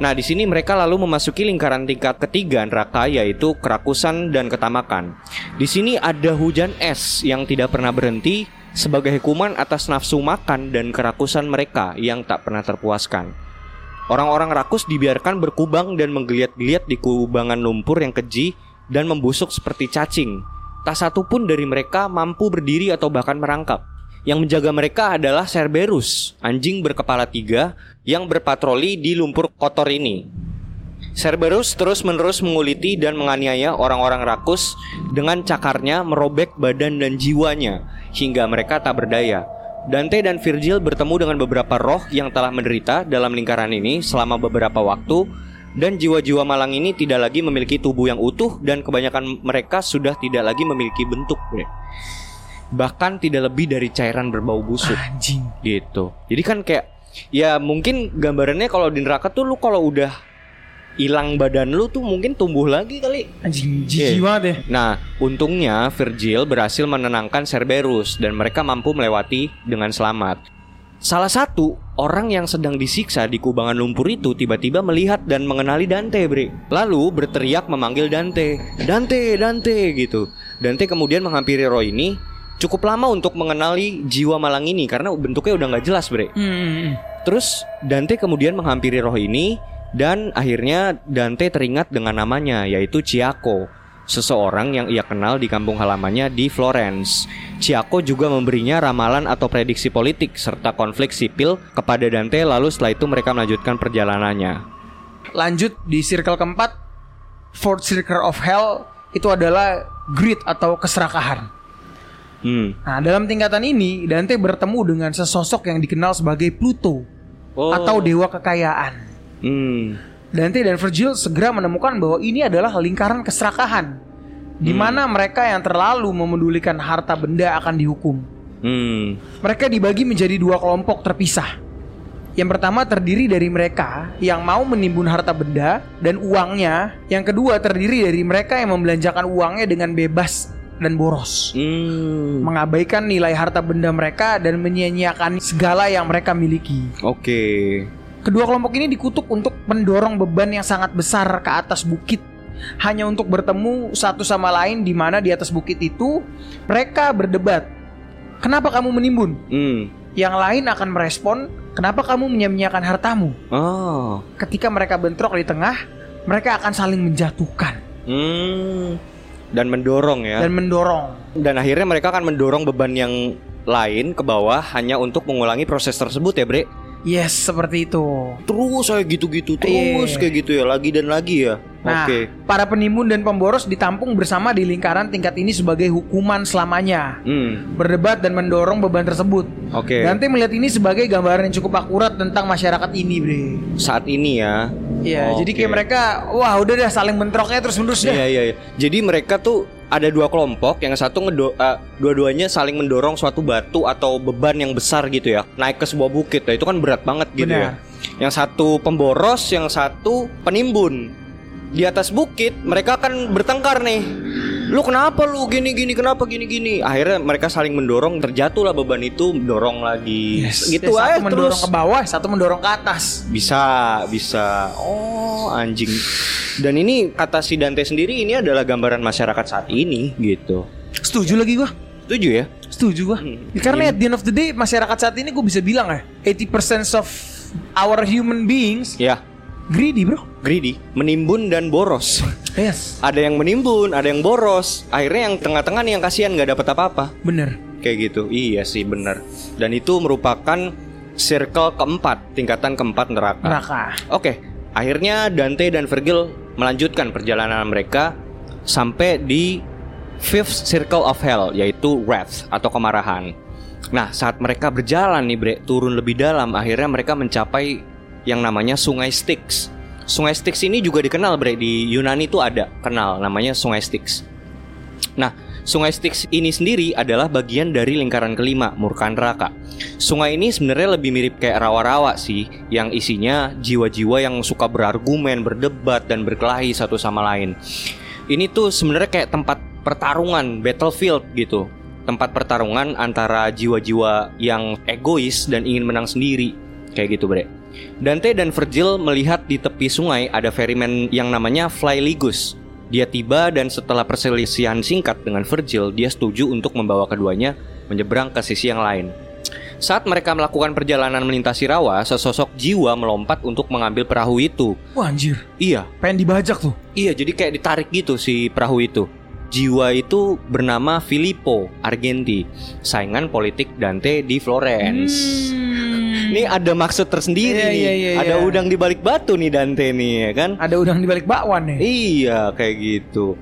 Nah, di sini mereka lalu memasuki lingkaran tingkat ketiga neraka yaitu kerakusan dan ketamakan. Di sini ada hujan es yang tidak pernah berhenti sebagai hukuman atas nafsu makan dan kerakusan mereka yang tak pernah terpuaskan. Orang-orang rakus dibiarkan berkubang dan menggeliat-geliat di kubangan lumpur yang keji dan membusuk seperti cacing. Tak satu pun dari mereka mampu berdiri atau bahkan merangkak. Yang menjaga mereka adalah Cerberus, anjing berkepala tiga yang berpatroli di lumpur kotor ini. Cerberus terus-menerus menguliti dan menganiaya orang-orang rakus dengan cakarnya merobek badan dan jiwanya hingga mereka tak berdaya. Dante dan Virgil bertemu dengan beberapa roh yang telah menderita dalam lingkaran ini selama beberapa waktu dan jiwa-jiwa malang ini tidak lagi memiliki tubuh yang utuh dan kebanyakan mereka sudah tidak lagi memiliki bentuk. Bahkan tidak lebih dari cairan berbau busuk Anjing. gitu. Jadi kan kayak ya mungkin gambarannya kalau di neraka tuh lu kalau udah hilang badan lu tuh mungkin tumbuh lagi kali. Anjing jijik Iya. banget ya. Nah, untungnya Virgil berhasil menenangkan Cerberus dan mereka mampu melewati dengan selamat. Salah satu orang yang sedang disiksa di kubangan lumpur itu tiba-tiba melihat dan mengenali Dante, Bre. Lalu berteriak memanggil Dante, "Dante, Dante!" gitu. Dante kemudian menghampiri roh ini cukup lama untuk mengenali jiwa malang ini karena bentuknya udah nggak jelas, Bre. Hmm. Terus Dante kemudian menghampiri roh ini dan akhirnya Dante teringat dengan namanya yaitu Ciaco, seseorang yang ia kenal di kampung halamannya di Florence. Ciaco juga memberinya ramalan atau prediksi politik serta konflik sipil kepada Dante lalu setelah itu mereka melanjutkan perjalanannya. Lanjut di circle keempat, fourth circle of hell itu adalah greed atau keserakahan. Hmm. Nah, dalam tingkatan ini Dante bertemu dengan sesosok yang dikenal sebagai Pluto Oh. atau dewa kekayaan. Hmm. Dante dan Virgil segera menemukan bahwa ini adalah lingkaran keserakahan di mana mereka yang terlalu memedulikan harta benda akan dihukum. Hmm. Mereka dibagi menjadi dua kelompok terpisah. Yang pertama terdiri dari mereka yang mau menimbun harta benda dan uangnya. Yang kedua terdiri dari mereka yang membelanjakan uangnya dengan bebas dan boros. Hmm. Mengabaikan nilai harta benda mereka dan menyia-nyiakan segala yang mereka miliki. Oke. Kedua kelompok ini dikutuk untuk mendorong beban yang sangat besar ke atas bukit hanya untuk bertemu satu sama lain di mana di atas bukit itu mereka berdebat. Kenapa kamu menimbun? Hmm. Yang lain akan merespon, kenapa kamu menyia-nyiakan hartamu? Oh. Ketika mereka bentrok di tengah, mereka akan saling menjatuhkan Hmm. Dan mendorong ya. dan mendorong. Dan akhirnya mereka akan mendorong beban yang lain ke bawah hanya untuk mengulangi proses tersebut ya bre Yes, seperti itu. Terus saya gitu-gitu terus Iya. kayak gitu ya lagi dan lagi ya Nah, Oke. para penimbun dan pemboros ditampung bersama di lingkaran tingkat ini sebagai hukuman selamanya. Hmm. Berdebat dan mendorong beban tersebut. Oke. Dante melihat ini sebagai gambaran yang cukup akurat tentang masyarakat ini, Bre. Saat ini ya. Iya, Oke. jadi kayak mereka, wah udah dah saling bentroknya terus menerus dah. Iya iya iya. Jadi mereka tuh ada dua kelompok. Yang satu ngedo eh, dua-duanya saling mendorong suatu batu atau beban yang besar gitu ya. Naik ke sebuah bukit. Nah itu kan berat banget gitu ya. Benar. yang satu pemboros yang satu penimbun. Di atas bukit mereka akan bertengkar nih lu kenapa lu gini gini kenapa gini gini akhirnya mereka saling mendorong terjatuhlah beban itu dorong lagi gitu Ya, aja satu mendorong terus ke bawah, satu mendorong ke atas. bisa, bisa. Oh, anjing. Dan ini kata si Dante sendiri ini adalah gambaran masyarakat saat ini gitu. Setuju lagi gua. Setuju ya? Setuju gua. Hmm. Karena at the end of the day masyarakat saat ini gue bisa bilang ya, 80% of our human beings Ya, greedy, Bro. greedy, menimbun dan boros. Yes. ada yang menimbun, ada yang boros. Akhirnya yang tengah-tengah nih yang kasihan nggak dapat apa-apa. Bener. Kayak gitu. Iya sih, bener. Dan itu merupakan circle keempat, tingkatan keempat neraka. Neraka. Oke, akhirnya Dante dan Virgil melanjutkan perjalanan mereka sampai di fifth circle of hell, yaitu wrath atau kemarahan. Nah, saat mereka berjalan nih, Bre, turun lebih dalam, akhirnya mereka mencapai yang namanya Sungai Styx. Sungai Styx ini juga dikenal, Bre, di Yunani itu ada, kenal namanya Sungai Styx. Nah, Sungai Styx ini sendiri adalah bagian dari lingkaran kelima, murka neraka. Sungai ini sebenarnya lebih mirip kayak rawa-rawa sih, yang isinya jiwa-jiwa yang suka berargumen, berdebat, dan berkelahi satu sama lain. Ini tuh sebenarnya kayak tempat pertarungan, battlefield gitu. Tempat pertarungan antara jiwa-jiwa yang egois dan ingin menang sendiri. Kayak gitu, Bre. Dante dan Virgil melihat di tepi sungai ada ferryman yang namanya Flyligus. Dia tiba dan setelah perselisihan singkat dengan Virgil, dia setuju untuk membawa keduanya menyeberang ke sisi yang lain. Saat mereka melakukan perjalanan melintasi rawa, sesosok jiwa melompat untuk mengambil perahu itu. Wah anjir. Iya, Pengen dibajak tuh. iya jadi kayak ditarik gitu si perahu itu. Jiwa itu bernama Filippo Argenti, saingan politik Dante di Florence. Ini ada maksud tersendiri Iya, nih. iya, iya, ada iya. udang di balik batu nih Dante nih, ya kan? Ada udang di balik bakwan nih. Iya, kayak gitu.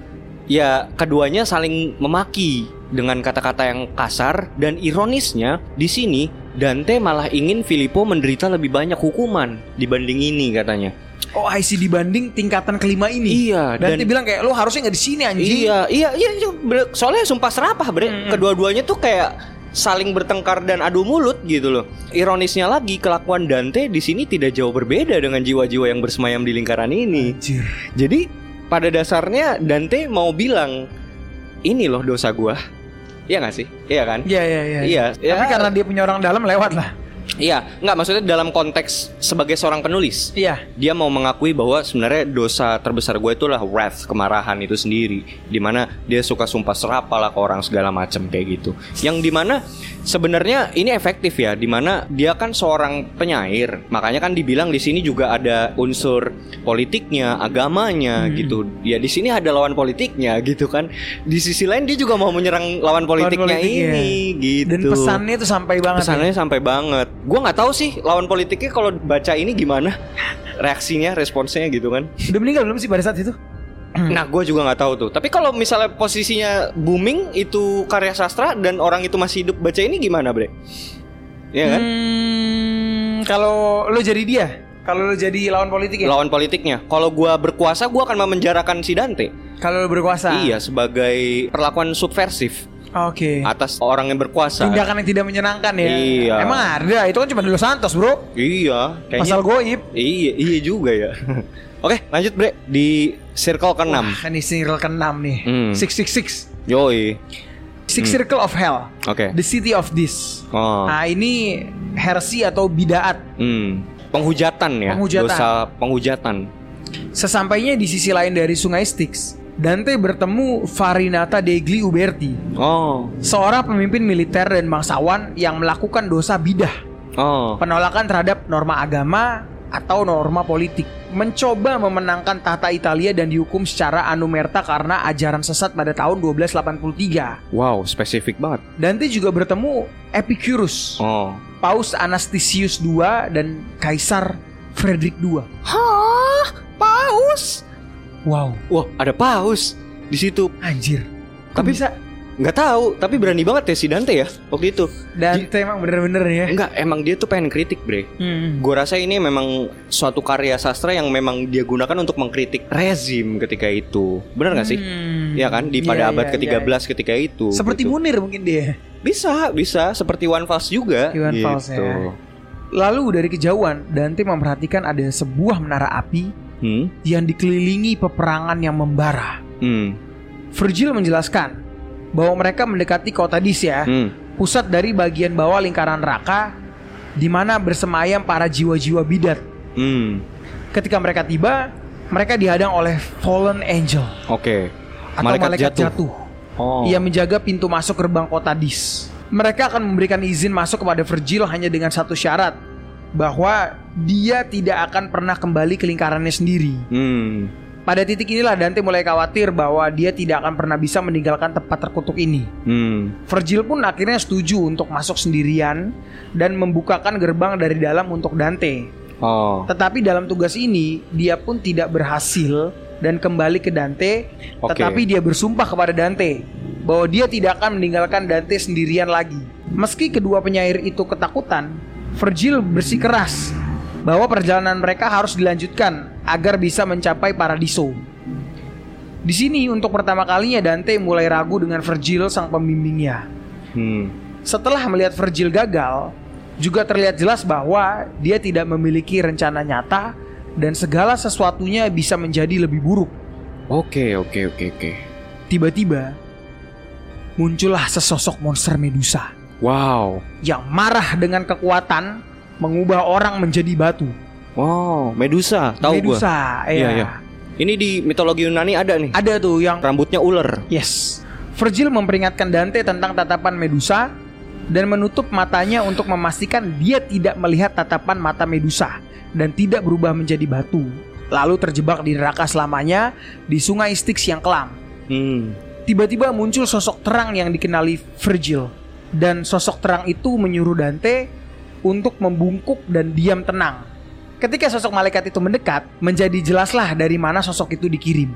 Ya, keduanya saling memaki dengan kata-kata yang kasar dan ironisnya di sini Dante malah ingin Filippo menderita lebih banyak hukuman dibanding ini katanya. Oh, IC dibanding tingkatan kelima ini. Iya, Dan, dia bilang kayak lo harusnya nggak di sini anjing. Iya, iya, iya, iya, soalnya sumpah serapah, Bre. Kedua-duanya tuh kayak saling bertengkar dan adu mulut gitu loh. Ironisnya lagi, kelakuan Dante di sini tidak jauh berbeda dengan jiwa-jiwa yang bersemayam di lingkaran ini. Anjir. Jadi pada dasarnya Dante mau bilang ini loh dosa gua. Iya gak sih? Iya kan? Iya, iya, iya. Iya, Tapi ya. karena dia punya orang dalam lewat lah. Iya, nggak maksudnya dalam konteks sebagai seorang penulis. Iya. Dia mau mengakui bahwa sebenarnya dosa terbesar gue itulah wrath, kemarahan itu sendiri. Di mana dia suka sumpah serapah lah ke orang segala macam kayak gitu. Yang di mana sebenarnya ini efektif ya. Di mana dia kan seorang penyair. Makanya kan dibilang di sini juga ada unsur politiknya, agamanya gitu. Ya di sini ada lawan politiknya gitu kan. Di sisi lain dia juga mau menyerang lawan politiknya, politiknya. ini gitu. Dan pesannya tuh sampai banget. Pesannya sampai banget. Gua nggak tahu sih lawan politiknya kalau baca ini gimana [laughs] reaksinya, responsnya gitu kan. ya. Udah meninggal belum sih pada saat itu? Nah, gue juga nggak tahu tuh. Tapi kalau misalnya posisinya booming itu karya sastra dan orang itu masih hidup baca ini gimana, Bre? Iya kan? Hmm, kalau lo jadi dia, kalau lo jadi lawan politik ya, Lawan politiknya. Kalau gua berkuasa, gua akan memenjarakan si Dante. kalau lo berkuasa. Iya, sebagai perlakuan subversif Oke. atas orang yang berkuasa. Tindakan yang tidak menyenangkan ya. Iya. Emang ada, itu kan cuma Los Santos, Bro. Iya, kayaknya. Pasal goib. Iya, iya juga ya. [laughs] Oke, lanjut bre di circle ke-6. Wah, ini circle ke-6 nih. Hmm. 666. Yoi. Six Circle of Hell. Oke. The City of This. Oh. Nah, ini hersi atau bidaat. Hmm. Penghujatan ya. Penghujatan. Dosa penghujatan. Sesampainya di sisi lain dari Sungai Styx, Dante bertemu Farinata degli Uberti, Oh. seorang pemimpin militer dan bangsawan yang melakukan dosa bidah, Oh. penolakan terhadap norma agama atau norma politik, mencoba memenangkan tahta Italia dan dihukum secara anumerta karena ajaran sesat pada tahun 1283. Wow, spesifik banget. Dante juga bertemu Epicurus, Oh. Paus Anastasius II dan Kaisar Frederick II. Hah? Paus? Wow, Wah, ada paus di situ. anjir. Tapi Tapi bisa nggak tahu, tapi berani banget ya si Dante ya waktu itu. Dante emang bener-bener ya. Enggak, emang dia tuh pengen kritik, Bre. Hmm. Gue rasa ini memang suatu karya sastra yang memang dia gunakan untuk mengkritik rezim ketika itu. Benar nggak sih? Hmm. Ya kan di pada Iya, abad iya, ke-13 iya. ketika itu. Seperti gitu. Munir mungkin dia. Bisa, bisa seperti One Fals juga. Iwan gitu. Fals ya. Lalu dari kejauhan Dante memperhatikan ada sebuah menara api Hmm. yang dikelilingi peperangan yang membara. Hmm. Virgil menjelaskan bahwa mereka mendekati kota Dis ya, Hmm. pusat dari bagian bawah lingkaran neraka di mana bersemayam para jiwa-jiwa bidat. Hmm. Ketika mereka tiba, mereka dihadang oleh fallen angel Oke. atau Malaikat, malaikat, jatuh. jatuh. Oh. Ia menjaga pintu masuk gerbang kota Dis. Mereka akan memberikan izin masuk kepada Virgil hanya dengan satu syarat bahwa dia tidak akan pernah kembali ke lingkarannya sendiri. Hmm. Pada titik inilah Dante mulai khawatir bahwa dia tidak akan pernah bisa meninggalkan tempat terkutuk ini. Hmm. Virgil pun akhirnya setuju untuk masuk sendirian dan membukakan gerbang dari dalam untuk Dante. Oh. Tetapi dalam tugas ini dia pun tidak berhasil dan kembali ke Dante, Oke. tetapi dia bersumpah kepada Dante bahwa dia tidak akan meninggalkan Dante sendirian lagi. Meski kedua penyair itu ketakutan, Virgil bersikeras bahwa perjalanan mereka harus dilanjutkan agar bisa mencapai Paradiso. Di sini untuk pertama kalinya Dante mulai ragu dengan Virgil sang pembimbingnya. Hmm. Setelah melihat Virgil gagal, juga terlihat jelas bahwa dia tidak memiliki rencana nyata dan segala sesuatunya bisa menjadi lebih buruk. Oke, oke, oke, oke. Tiba-tiba muncullah sesosok monster Medusa Wow. yang marah dengan kekuatan mengubah orang menjadi batu. Wow, Medusa, tahu gua. Medusa, Iya, iya. iya. Ini di mitologi Yunani ada nih. Ada tuh yang Rambutnya ular. Yes. Virgil memperingatkan Dante tentang tatapan Medusa dan menutup matanya untuk memastikan dia tidak melihat tatapan mata Medusa dan tidak berubah menjadi batu. Lalu terjebak di neraka selamanya di sungai Styx yang kelam. Hmm. Tiba-tiba muncul sosok terang yang dikenali Virgil dan sosok terang itu menyuruh Dante untuk membungkuk dan diam tenang. Ketika sosok malaikat itu mendekat, menjadi jelaslah dari mana sosok itu dikirim,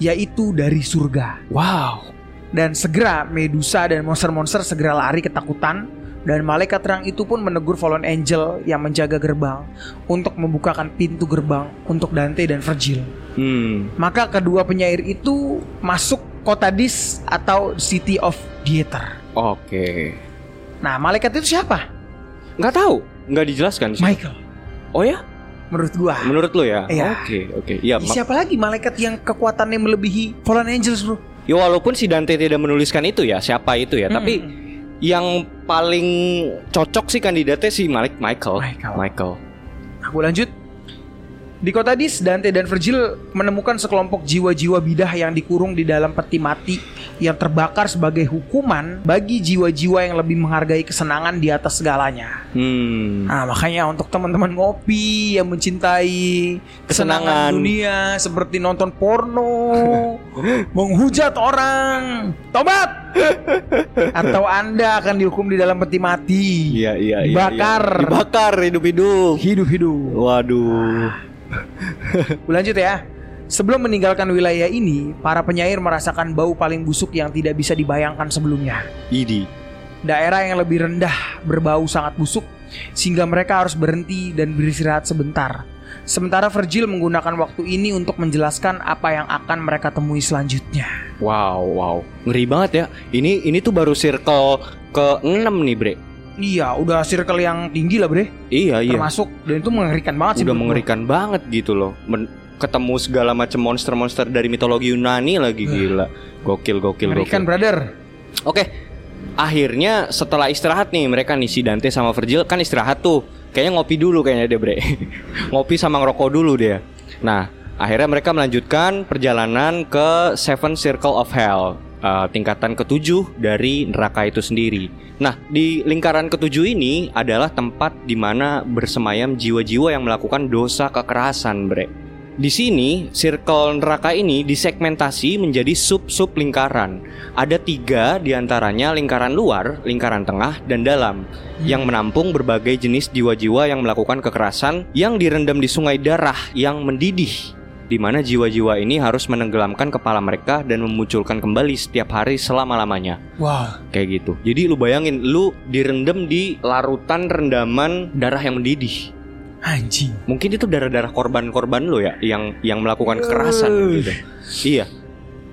yaitu dari surga. Wow. Dan segera Medusa dan monster-monster segera lari ketakutan dan malaikat terang itu pun menegur fallen angel yang menjaga gerbang untuk membukakan pintu gerbang untuk Dante dan Virgil. Hmm. Maka kedua penyair itu masuk kota Dis atau City of Dieter. Oke. Nah, malaikat itu siapa? Nggak tahu, nggak dijelaskan sih. Michael. Oh ya? Menurut gua. Menurut lo ya? Iya. Oke, oke. Iya, siapa lagi malaikat yang kekuatannya melebihi fallen angels, Bro? ya walaupun si Dante tidak menuliskan itu ya, siapa itu ya, tapi Hmm. yang paling cocok sih kandidatnya si Malik Michael. Michael. Michael. Aku lanjut. Di kota Dis, Dante dan Virgil menemukan sekelompok jiwa-jiwa bidah yang dikurung di dalam peti mati yang terbakar sebagai hukuman bagi jiwa-jiwa yang lebih menghargai kesenangan di atas segalanya. Hmm. Nah, makanya untuk teman-teman ngopi yang mencintai Kesenangan. kesenangan dunia seperti nonton porno, [laughs] menghujat orang, tobat. Atau Anda akan dihukum di dalam peti mati. Iya, iya, iya. Dibakar. iya. Dibakar hidup-hidup. Hidup-hidup. Waduh. Lanjut ya. Sebelum meninggalkan wilayah ini, para penyair merasakan bau paling busuk yang tidak bisa dibayangkan sebelumnya. Idi. Daerah yang lebih rendah berbau sangat busuk sehingga mereka harus berhenti dan beristirahat sebentar. Sementara Virgil menggunakan waktu ini untuk menjelaskan apa yang akan mereka temui selanjutnya. Wow, wow. Ngeri banget ya. Ini ini tuh baru circle ke-6 nih, Bre. Iya, udah circle yang tinggi lah, Bre. Iya, iya. Termasuk dan itu mengerikan banget sih. Udah mengerikan banget gitu loh. Men- ketemu segala macam monster-monster dari mitologi Yunani lagi gila. Gokil, gokil, Mengerikan, gokil. brother. Oke. Akhirnya setelah istirahat nih mereka nih si Dante sama Virgil kan istirahat tuh. Kayaknya ngopi dulu kayaknya dia, Bre. [laughs] ngopi sama ngerokok dulu dia. Nah, akhirnya mereka melanjutkan perjalanan ke Seven Circle of Hell. Eh, tingkatan ketujuh dari neraka itu sendiri. Nah, di lingkaran ketujuh ini adalah tempat di mana bersemayam jiwa-jiwa yang melakukan dosa kekerasan, Bre. Di sini, circle neraka ini disegmentasi menjadi sub-sub lingkaran. Ada tiga di antaranya lingkaran luar, lingkaran tengah, dan dalam yang menampung berbagai jenis jiwa-jiwa yang melakukan kekerasan yang direndam di sungai darah yang mendidih. Di mana jiwa-jiwa ini harus menenggelamkan kepala mereka dan memunculkan kembali setiap hari selama-lamanya. Wow. Kayak gitu. Jadi lu bayangin lu direndam di larutan rendaman darah yang mendidih. Anjing. Mungkin itu darah-darah korban-korban lo ya yang yang melakukan kekerasan Uh. gitu. Iya.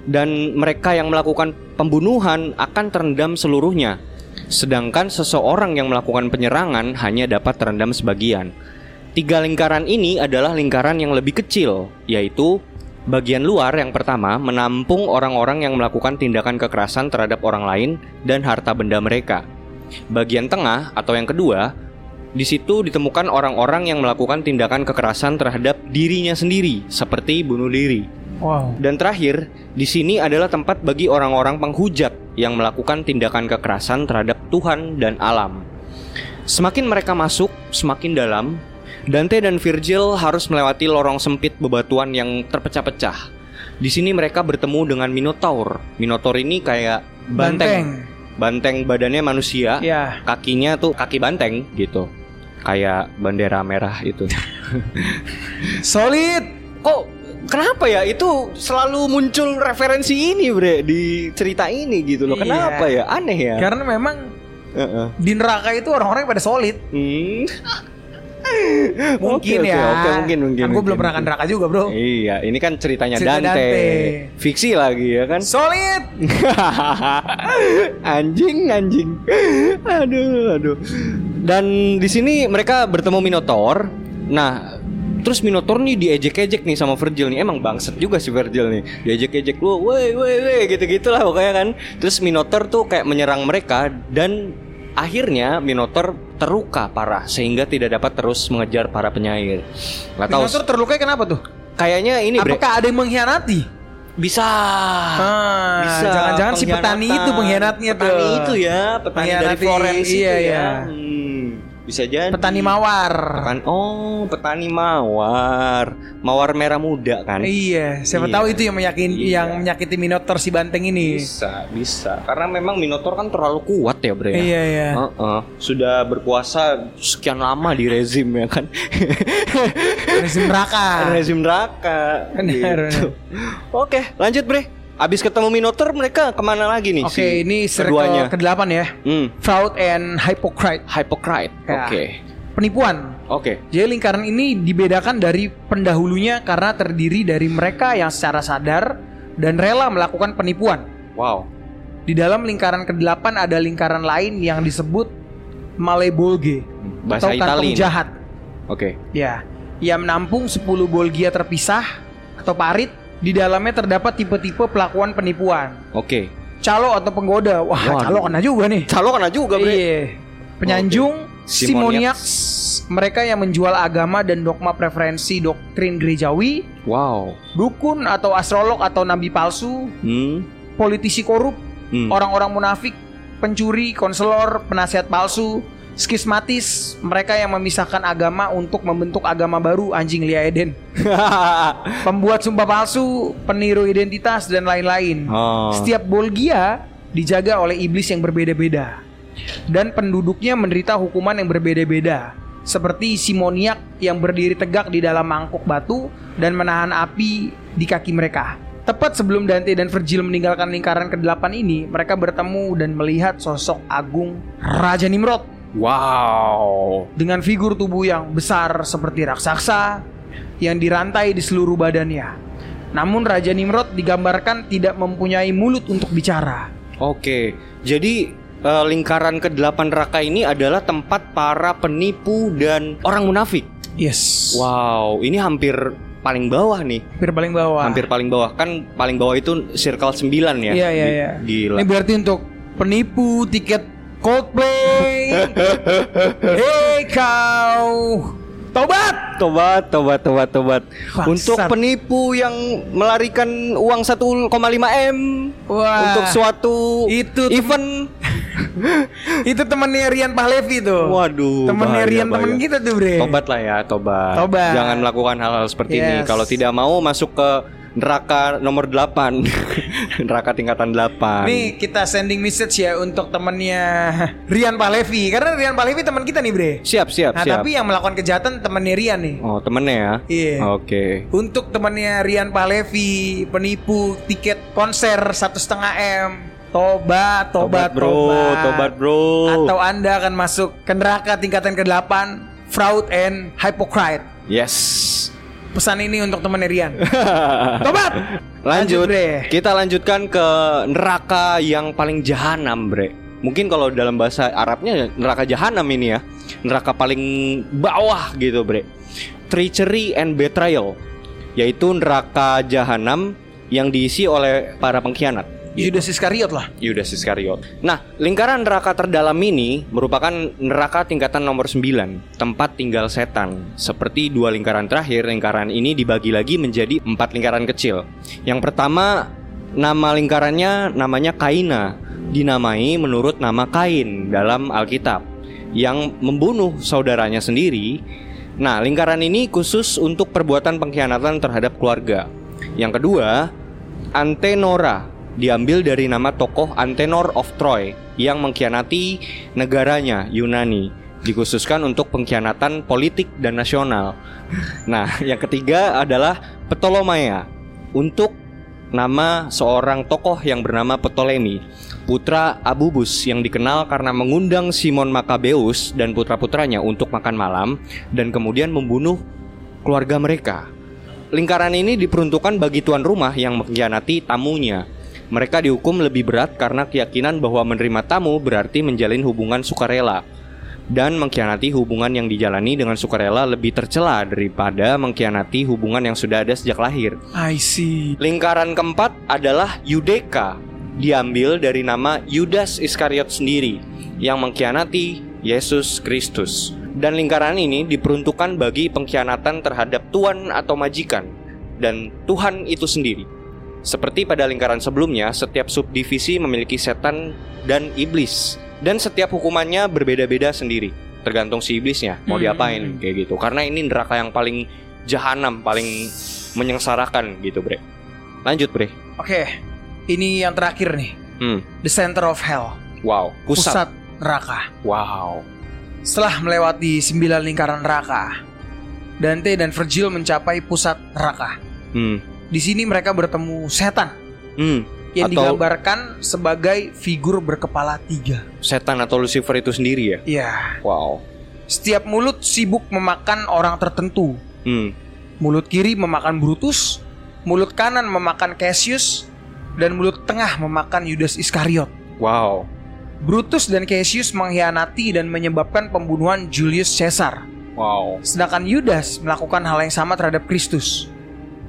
Dan mereka yang melakukan pembunuhan akan terendam seluruhnya. Sedangkan seseorang yang melakukan penyerangan hanya dapat terendam sebagian. Tiga lingkaran ini adalah lingkaran yang lebih kecil, yaitu bagian luar yang pertama menampung orang-orang yang melakukan tindakan kekerasan terhadap orang lain dan harta benda mereka. Bagian tengah atau yang kedua di situ ditemukan orang-orang yang melakukan tindakan kekerasan terhadap dirinya sendiri, seperti bunuh diri. Wow. Dan terakhir, di sini adalah tempat bagi orang-orang penghujat yang melakukan tindakan kekerasan terhadap Tuhan dan alam. Semakin mereka masuk, semakin dalam, Dante dan Virgil harus melewati lorong sempit bebatuan yang terpecah-pecah. Di sini mereka bertemu dengan Minotaur. Minotaur ini kayak banteng. Banteng badannya manusia, Ya. kakinya tuh kaki banteng gitu. Kayak bendera merah itu. [laughs] Solid. Kok kenapa ya itu selalu muncul referensi ini bre di cerita ini gitu loh. Iya. Kenapa ya? Aneh ya. Karena memang Heeh. di neraka itu orang-orang pada solid. Hmm. [laughs] Mungkin oke, ya. Oke, mungkin mungkin. Kan gue belum mungkin, pernah ke mungkin. neraka juga, Bro. Iya, ini kan ceritanya Cerita Dante. Dante. Fiksi lagi ya kan. Solid. [laughs] anjing, anjing. Aduh, aduh. Dan di sini mereka bertemu Minotaur. Nah, terus Minotaur nih diejek-ejek nih sama Virgil nih. Emang bangset juga si Virgil nih. Diejek-ejek lu, woi, woi, woi, gitu-gitulah pokoknya kan. Terus Minotaur tuh kayak menyerang mereka dan akhirnya Minotaur terluka parah sehingga tidak dapat terus mengejar para penyair. Gak tahu. Minotaur terluka kenapa tuh? Kayaknya ini bre, Apakah ada yang mengkhianati? bisa. Ah, bisa. jangan-jangan si petani itu pengkhianatnya tuh. Petani itu ya, petani dari Florence iya, itu ya. iya. Hmm, bisa jadi. Petani mawar. Petan- oh, petani mawar. Mawar merah muda kan. Iya, siapa Iya. tahu itu yang meyakin Iya. yang menyakiti Minotaur si banteng ini. Bisa, bisa. Karena memang Minotaur kan terlalu kuat ya, Bre. ya? Iya, iya. Heeh. Sudah berkuasa sekian lama di rezim ya kan. Rezim neraka. rezim neraka. Benar, gitu. Oke, lanjut Bre. Abis ketemu Minotaur mereka ke mana lagi nih? Oke, si ini circle ke-8 ya. Hmm, Fraud and Hypocrite. Hypocrite. Ya. Oke. Penipuan. Oke. Jadi lingkaran ini dibedakan dari pendahulunya karena terdiri dari mereka yang secara sadar dan rela melakukan penipuan. Wow. Di dalam lingkaran ke-8 ada lingkaran lain yang disebut Malebolge Bahasa atau kantong Itali. jahat. Oke. Ya, yang menampung 10 bolgia terpisah atau parit. Di dalamnya terdapat tipe-tipe pelakuan penipuan. Oke. Calo atau penggoda. Wah, Waduh. calo kena juga nih. Calo kena juga, Bre. Iya. Penyanjung, Simoniacs. simoniaks, mereka yang menjual agama dan dogma preferensi doktrin gerejawi, Wow. dukun atau astrolog atau nabi palsu, Hmm. politisi korup, Hmm. orang-orang munafik, pencuri, konselor, penasihat palsu, skismatis, mereka yang memisahkan agama untuk membentuk agama baru anjing Lia Eden, [laughs] pembuat sumpah palsu, peniru identitas dan lain-lain. oh. Setiap bolgia dijaga oleh iblis yang berbeda-beda dan penduduknya menderita hukuman yang berbeda-beda. Seperti Simoniak yang berdiri tegak di dalam mangkuk batu dan menahan api di kaki mereka. Tepat sebelum Dante dan Virgil meninggalkan lingkaran ke-8 ini, mereka bertemu dan melihat sosok agung Raja Nimrod Wow. dengan figur tubuh yang besar seperti raksasa yang dirantai di seluruh badannya. Namun Raja Nimrod digambarkan tidak mempunyai mulut untuk bicara. Oke. Jadi eh, lingkaran ke-8 neraka ini adalah tempat para penipu dan orang munafik. Yes. Wow, ini hampir paling bawah nih. Hampir paling bawah. Hampir paling bawah. Kan paling bawah itu circle 9 ya. Iya iya iya. Gila. Ini berarti untuk penipu tiket Coldplay. [laughs] Hei kau. Tobat. Tobat, tobat, tobat, tobat. Untuk penipu yang melarikan uang 1,5 m Wah. untuk suatu Itu event. [laughs] Itu temennya Rian Pahlevi tuh. Waduh. Temennya bahaya, Rian temen bahaya. kita tuh bre. Tobat lah ya, tobat. Tobat. Jangan melakukan hal-hal seperti ini. Yes. Kalau tidak mau masuk ke neraka nomor 8 [laughs] neraka tingkatan 8 Nih kita sending message ya untuk temennya Rian Palevi Karena Rian Palevi teman kita nih bre. Siap siap Nah siap. tapi yang melakukan kejahatan temennya Rian nih. Oh temennya ya? Iya. oke. Untuk temannya Rian Palevi Penipu tiket konser satu setengah M. Tobat, tobat, bro. tobat. Bro. Atau anda akan masuk ke neraka tingkatan ke-8 Fraud and hypocrite. Yes Pesan ini untuk temannya Rian [laughs] Tobat Lanjut, Bre kita lanjutkan ke neraka yang paling jahanam, Bre. Mungkin kalau dalam bahasa Arabnya neraka jahanam ini ya. Neraka paling bawah gitu, Bre. Treachery and betrayal, yaitu neraka jahanam yang diisi oleh para pengkhianat. Judas Iskariot lah Yudas Iskariot. Nah, lingkaran neraka terdalam ini merupakan neraka tingkatan nomor 9, tempat tinggal setan. Seperti dua lingkaran terakhir, lingkaran ini dibagi lagi menjadi empat lingkaran kecil. Yang pertama, nama lingkarannya namanya Kaina, dinamai menurut nama Kain dalam Alkitab yang membunuh saudaranya sendiri. Nah, lingkaran ini khusus untuk perbuatan pengkhianatan terhadap keluarga. Yang kedua, Antenora diambil dari nama tokoh Antenor of Troy yang mengkhianati negaranya Yunani dikhususkan untuk pengkhianatan politik dan nasional. Nah, [laughs] yang ketiga adalah Ptolemaea untuk nama seorang tokoh yang bernama Ptolemy, putra Abubus yang dikenal karena mengundang Simon Makabeus dan putra-putranya untuk makan malam dan kemudian membunuh keluarga mereka. Lingkaran ini diperuntukkan bagi tuan rumah yang mengkhianati tamunya. Mereka dihukum lebih berat karena keyakinan bahwa menerima tamu berarti menjalin hubungan sukarela dan mengkhianati hubungan yang dijalani dengan sukarela lebih tercela daripada mengkhianati hubungan yang sudah ada sejak lahir. I see Lingkaran keempat adalah Yudeka, diambil dari nama Yudas Iskariot sendiri yang mengkhianati Yesus Kristus. Dan lingkaran ini diperuntukkan bagi pengkhianatan terhadap tuan atau majikan dan Tuhan itu sendiri. Seperti pada lingkaran sebelumnya, setiap subdivisi memiliki setan dan iblis dan setiap hukumannya berbeda-beda sendiri, tergantung si iblisnya mau Hmm. diapain kayak gitu. Karena ini neraka yang paling jahanam, paling menyengsarakan gitu, Bre. Lanjut, Bre. Oke Ini yang terakhir nih Hmm. The center of hell Wow, pusat. Pusat neraka Wow. Setelah melewati sembilan lingkaran neraka, Dante dan Virgil mencapai pusat neraka. Hmm. Di sini mereka bertemu setan Hmm. yang Atau- digambarkan sebagai figur berkepala tiga. Setan atau Lucifer itu sendiri ya. Ya, Wow. setiap mulut sibuk memakan orang tertentu. Hmm. Mulut kiri memakan Brutus, mulut kanan memakan Cassius, dan mulut tengah memakan Yudas Iskariot. Wow. Brutus dan Cassius mengkhianati dan menyebabkan pembunuhan Julius Caesar. Wow. Sedangkan Yudas melakukan hal yang sama terhadap Kristus.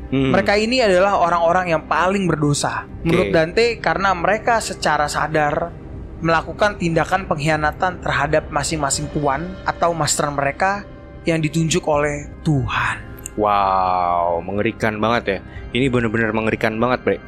Hmm. Mereka ini adalah orang-orang yang paling berdosa menurut Dante karena mereka secara sadar melakukan tindakan pengkhianatan terhadap masing-masing tuan atau master mereka yang ditunjuk oleh Tuhan. Wow, mengerikan banget ya. Ini benar-benar mengerikan banget, Bre.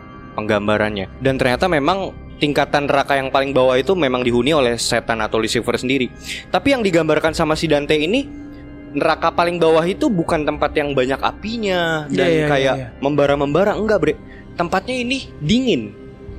Penggambarannya. Dan ternyata memang tingkatan neraka yang paling bawah itu memang dihuni oleh setan atau Lucifer sendiri. Tapi yang digambarkan sama si Dante ini neraka paling bawah itu bukan tempat yang banyak apinya dan Iya, iya, kayak iya, iya. membara-membara enggak, Bre. Tempatnya ini dingin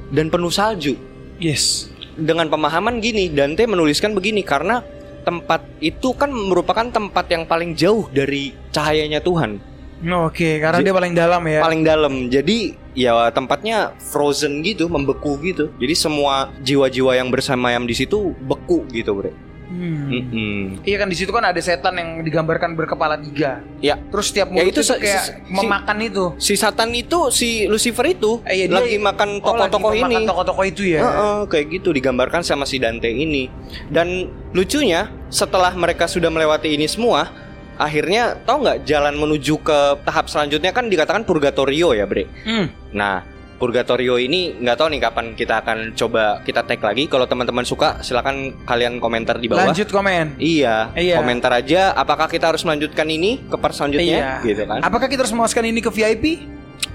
dan penuh salju. Yes. Dengan pemahaman gini, Dante menuliskan begini karena tempat itu kan merupakan tempat yang paling jauh dari cahayanya Tuhan Oke, karena Ji- dia paling dalam ya. paling dalam. Jadi ya tempatnya frozen gitu, membeku gitu. Jadi semua jiwa-jiwa yang bersemayam di situ beku gitu, Bre. Hmm. Mm-mm. Iya kan di situ kan ada setan yang digambarkan berkepala tiga. Ya, Terus setiap Ya, mulut itu itu, se- kayak si- memakan itu. si Satan itu, si Lucifer itu Eh, iya, dia- lagi makan Oh, lagi tokoh-tokoh ini. memakan tokoh-tokoh itu ya. Heeh, kayak gitu digambarkan sama si Dante ini. Dan lucunya setelah mereka sudah melewati ini semua, akhirnya tahu nggak jalan menuju ke tahap selanjutnya kan dikatakan purgatorio ya, Bre. Hmm. Nah, Purgatorio ini nggak tahu nih kapan kita akan coba kita tag lagi. Kalau teman-teman suka, silakan kalian komentar di bawah. Lanjut komen. Iya, Iya. komentar aja. Apakah kita harus melanjutkan ini ke part selanjutnya? Iya. Gitu kan? Apakah kita harus memasukkan ini ke VIP?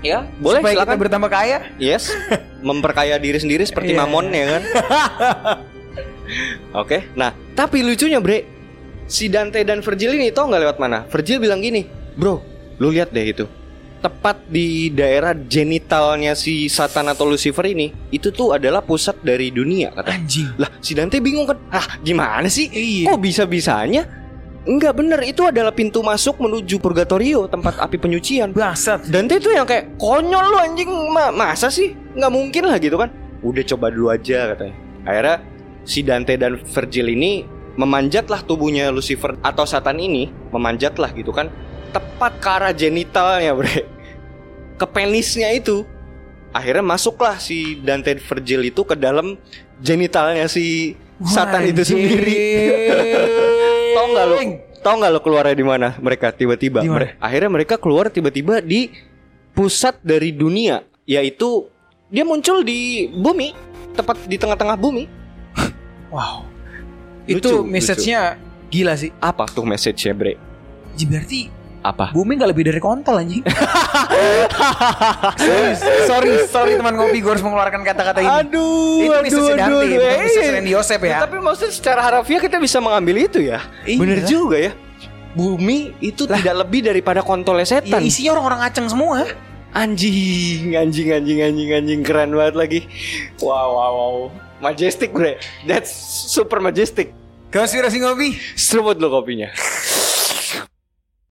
Ya, boleh Supaya silakan. kita bertambah kaya? Yes, [laughs] memperkaya diri sendiri seperti Iya. Mamon ya kan. [laughs] Oke, nah tapi lucunya bre, si Dante dan Virgil ini tau nggak lewat mana? Virgil bilang gini, bro, lu lihat deh itu, tepat di daerah genitalnya si Satan atau Lucifer ini itu tuh adalah pusat dari dunia kata. Anjing. Lah si Dante bingung kan? Ah gimana sih? Iya. Kok bisa bisanya? Enggak bener itu adalah pintu masuk menuju purgatorio tempat api penyucian. Bangsat. Dante itu yang kayak konyol lu anjing ma masa sih? Nggak mungkin lah gitu kan? Udah coba dulu aja katanya. Akhirnya si Dante dan Virgil ini memanjatlah tubuhnya Lucifer atau Satan ini memanjatlah gitu kan tepat ke arah genitalnya bre ke penisnya itu akhirnya masuklah si Dante Virgil itu ke dalam genitalnya si Satan itu sendiri [laughs] Tahu nggak lo? Tahu nggak lo keluarnya di mana? Mereka tiba-tiba. Akhirnya mereka keluar tiba-tiba di pusat dari dunia, yaitu dia muncul di bumi, tepat di tengah-tengah bumi. [laughs] Wow. Lucu, itu message-nya gila sih. Apa tuh message-nya, Bre? Berarti Apa? bumi gak lebih dari kontol anjing. sorry, [laughs] sorry, sorry teman ngopi gue harus mengeluarkan kata-kata ini. Aduh, Itu message Dante, bukan message Randy Yosef ya. Tapi maksudnya secara harafiah kita bisa mengambil itu ya. Iya. Bener juga ya. Bumi itu tidak lebih daripada kontolnya Ya setan. isinya orang-orang aceng semua. Anjing, anjing, anjing, anjing, anjing keren banget lagi. Wow, wow, wow. Majestic, bre. That's super majestic. Konspirasi ngopi. Seruput lo kopinya.